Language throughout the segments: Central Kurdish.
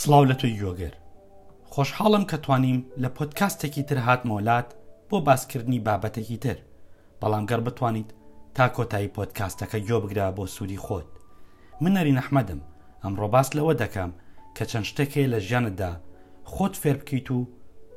سڵاو لە تۆی گۆگەر خۆشحاڵم کە توانیم لە پۆتکاستێکی تر هات مۆلات بۆ باسکردنی بابەتێکی تر بەڵام گەڕ بتوانیت تا کۆتایی پۆتکاستەکە گۆ بگرە بۆ سووری خۆت من نەری نەحمەدم ئەمڕۆ باس لەوە دەکەم کە چەند شتێکەیە لە ژیانتدا خۆت فێر بکەیت و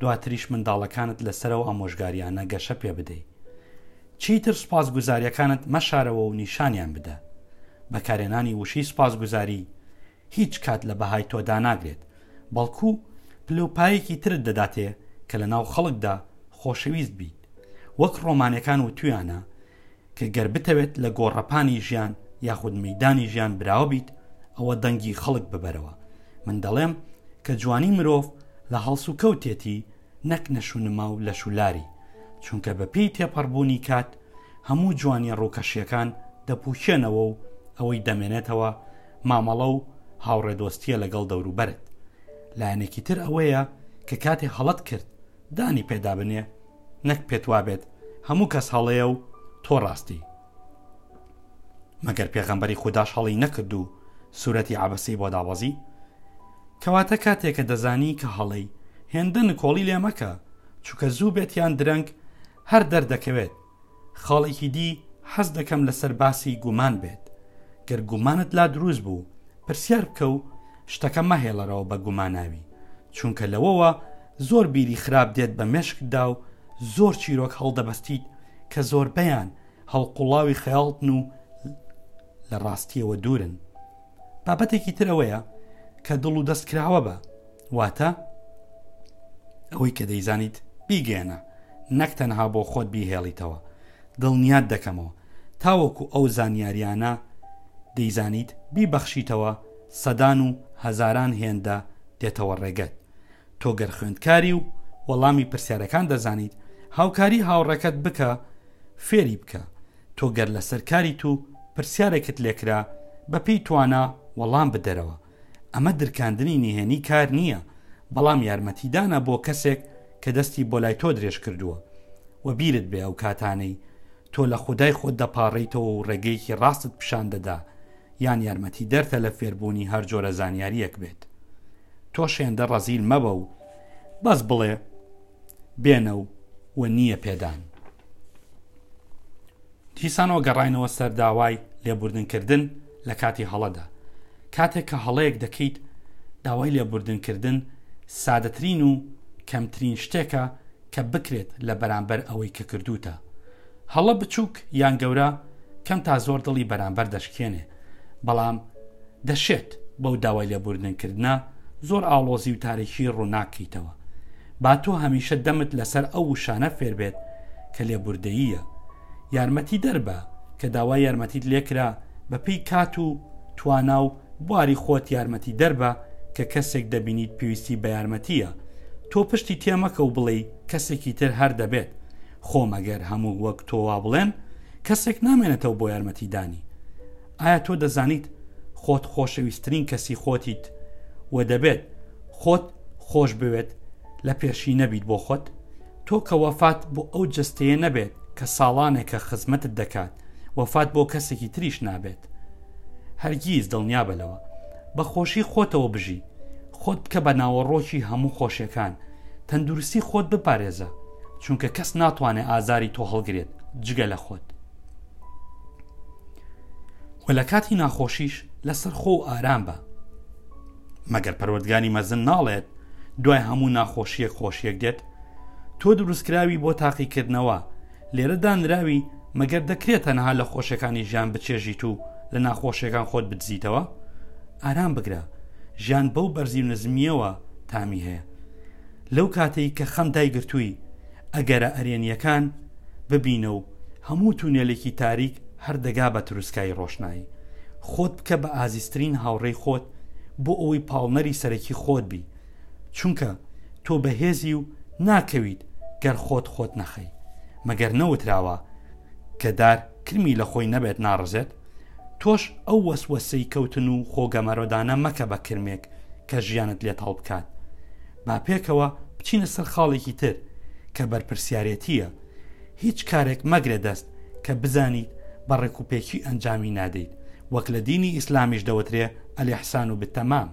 دواتریش منداڵەکانت لەسەرەوە ئامۆژگاریانە گەشە پێ بدەیت چیتر سوپاسگوزارییەکانت مەشارەوە و نیشانیان بدە. بەکارهێنانی وشەی سوپاسگوزاری هیچ کات لە بەهای تۆ داناگرێت، بەڵکو پلەوپایەکی ترت دەداتێ کە لەناو خەڵکدا خۆشەویست بیت. وەک ڕۆمانیەکان وتویانە کە گەر بتەوێت لە گۆڕەپانی ژیان یاخود مەیدانی ژیان براوە بیت ئەوە دەنگی خەڵک ببەرەوە. من دەڵێم کە جوانی مرۆڤ لە هەڵسوکەوتێتی نەک نەشونما و لەش و لاری، چونکە بە پێی تێپەڕبوونی کات هەموو جوانیە ڕووکەشیەکان دەپووکێنەوە و ئەوەی دەمێنێتەوە مامەڵە و هاوڕێ دۆستیە لەگەڵ دەوروبەرت. لایەنێکی تر ئەوەیە کە کاتێ هەڵەت کرد دانی پێدا بنێ نەک پێت وابێت هەموو کەس هەڵەیە و تۆ ڕاستی. مەگەر پێغەمبەری خوداش هەڵی نەکرد و سورەتی عەبەسی بۆ دابەزی کەواتە کاتێکە دەزانی کە هەڵەی هێندە نکۆڵی لێ مەکە چونکە زوو بێت یان درەنگ هەر دەردەکەوێت خاڵێکی دی حەز دەکەم لەسەر باسی گومان بێت گەر گومانت لا دروست بوو پرسیار بکە و شتەکە مەهێڵەرەوە بە گوماناوی چونکە لەوەوە زۆر بیری خراپ دێت بە مێشکتدا و زۆر چیرۆک هەڵدەبەستیت کە زۆربەیان هەڵقوڵاوی خەیاڵتن و لە ڕاستییەوە دوورن. بابەتێکی تر ئەوەیە کە دڵ و دەست کراوە بە واتە ئەوەی کە دەیزانیت بیگەێنە نەک تەنها بۆ خۆت بیهێڵیتەوە دڵنیات دەکەمەوە تاوەکو ئەو زانیاریانە دەیزانیت بیبەخشیتەوە سەدان و هەزاران هێندە دێتەوە ڕێگەت تۆ گەر خوێندکاری و وەڵامی پرسیارەکان دەزانیت هاوکاری هاوڕێکەت بکە فێری بکە تۆ گەر لەسەر کاریت و پرسیارێکت لێکرا بەپێی توانا وەڵام بدەرەوە ئەمە درکاندنی نهێنی کار نییە بەڵام یارمەتیدانە بۆ کەسێک کە دەستی بۆ لای تۆ درێژ کردووە و بیرت بێ ئەو کاتانەی تۆ لە خودای خۆت دەپاڕیتەوە و ڕێگەیەکی ڕاستت پیشان دەدا یان یارمەتیدەرتە لە فێربوونی هەر جۆرە زانیارییەک بێت. تۆش هێندە ڕەزیل مەبە و بەس بڵێ بێنە و و نییە پێدان. دیسانەوە گەڕاینەوە سەر داوای لێبوردنکردن لە کاتی هەڵەدا. کاتێک کە هەڵەیەک دەکەیت داوای لێبوردنکردن سادەترین و کەمترین شتێکە کە بکرێت لە بەرامبەر ئەوەی کە کردووتە. هەڵە بچووک یان گەورە کەم تا زۆر دڵی بەرامبەر دەشکێنێ، بەڵام دەشێت بەو داوای لێبووردن کردنە زۆر ئاڵۆزی و تاریکی ڕووناک کەیتەوە. با تۆ هەمیشە دەمت لەسەر ئەو وشانە فێر بێت کە لێبووردەییە. یارمەتیدەر بە کە داوای یارمەتیت لێکرا بە پێی کات و توانا و بواری خۆت یارمەتی دەربە کە کەسێک دەبینیت پێویستی بە یارمەتیە تۆ پشتی تێمەکە و بڵێی کەسێکی تر هەر دەبێت خۆ مەگەر هەموو وەک تۆ وابڵێن کەسێک نامێنێتەوە بۆ یارمەتیدانی ئایا تۆ دەزانیت خۆت خۆشەویسترین کەسی خۆتیت و دەبێت خۆت خۆش بوێت لە پێشی نەبیت بۆ خۆت تۆ کە وەفات بۆ ئەو جستەیە نەبێت کە ساڵانێکە خزمەتت دەکات وەفات بۆ کەسێکی تریش نابێت هەرگیز دڵنیابە لەوە. بە خۆشی خۆتەوە بژی. خۆت بکە بە ناوەڕۆکی هەموو خۆشیەکان. تەندروستی خۆت بپارێزە. چونکە کەس ناتوانێت ئازاری تۆ هەڵگرێت جگە لە خۆت. و لە کاتی ناخۆشیش لەسەر خۆ و ئارام بە. مەگەر پەروەردگانی مەزن ناڵێت دوای هەموو ناخۆشیەک خۆشیەک دێت تۆ دروستکراوی بۆ تاقیکردنەوە لێرە دانراوی، مەگەر دەکرێت تەنها لە خۆشیەکانی ژیان بچێژیت و لە ناخۆشیەکان خۆت بدزیتەوە؟ ئارام بگرە، ژیان بەو بەرزی و نزمیەوە تامی هەیە. لەو کاتەی کە خەم دایگرتووی، ئەگەرە ئەرێنیەکان ببینە و هەموو تونێلێکی تاریک هەر دەگا بە تروسکایی ڕۆشنایی. خۆت بکە بە ئازیزترین هاوڕێی خۆت بۆ ئەوەی پاڵنەری سەرەکی خۆت بی. چونکە تۆ بەهێزی و ناکەویت گەر خۆت خۆت نەخەی مەگەر نەوتراوە کە دار کرمی لە خۆی نەبێت ناڕزێت تۆش ئەو وەسوەسەی کەوتن و خۆگەمەرۆدانە مەکە بە کرمێک کە ژیانت لێت هەڵبکات با پێکەوە بچینە سەر خاڵێکی تر کە بەرپرسیارەتیە هیچ کارێک مەگرە دەست کە بزانیت بە ڕێک و پێکی ئەنجامی نادەیت وەک لە دینی ئیسلامیش دەوترێ الاحسان بالتمام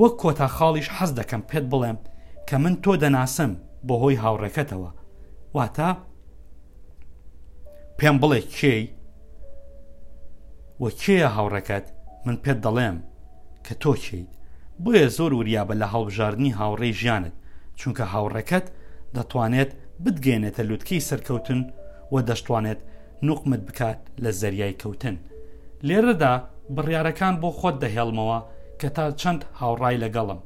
وەک کۆتا خاڵیش حەز دەکەم پێت بڵێم کە من تۆ دەناسم بەهۆی هاوڕێکەتەوە واتە پێم بڵێ کێی وە کێیە هاوڕێکەت من پێت دەڵێم کە تۆ کێیت بۆیە زۆر وریابە لە هەڵبژاردنی هاوڕێی ژیانت چونکە هاوڕێکەت دەتوانێت بتگەێنێتە لوتکەی سەرکەوتن و دەشتوانێت نوقمت بکات لە زەریای کەوتن لێرەدا بڕیارەکان بۆ خۆت دەهێڵمەوە کە تا چەند هاوڕای لەگەڵم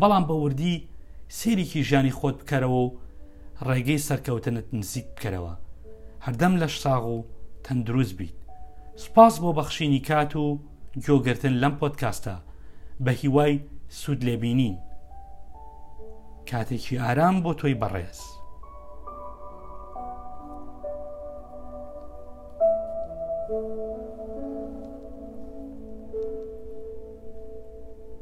بەڵام بە وردی سێریکی ژیانی خۆت بکەرەوە و ڕێگەی سەرکەوتنت نزیک بکەرەوە هەردەم لەش ساغ و تەندروست بیت سوپاس بۆ بەخشینی کات و گۆگرتن لەم پۆدکاستە بە هیوای سوود لێبینین کاتێکی ئارام بۆ تۆی بەڕێز.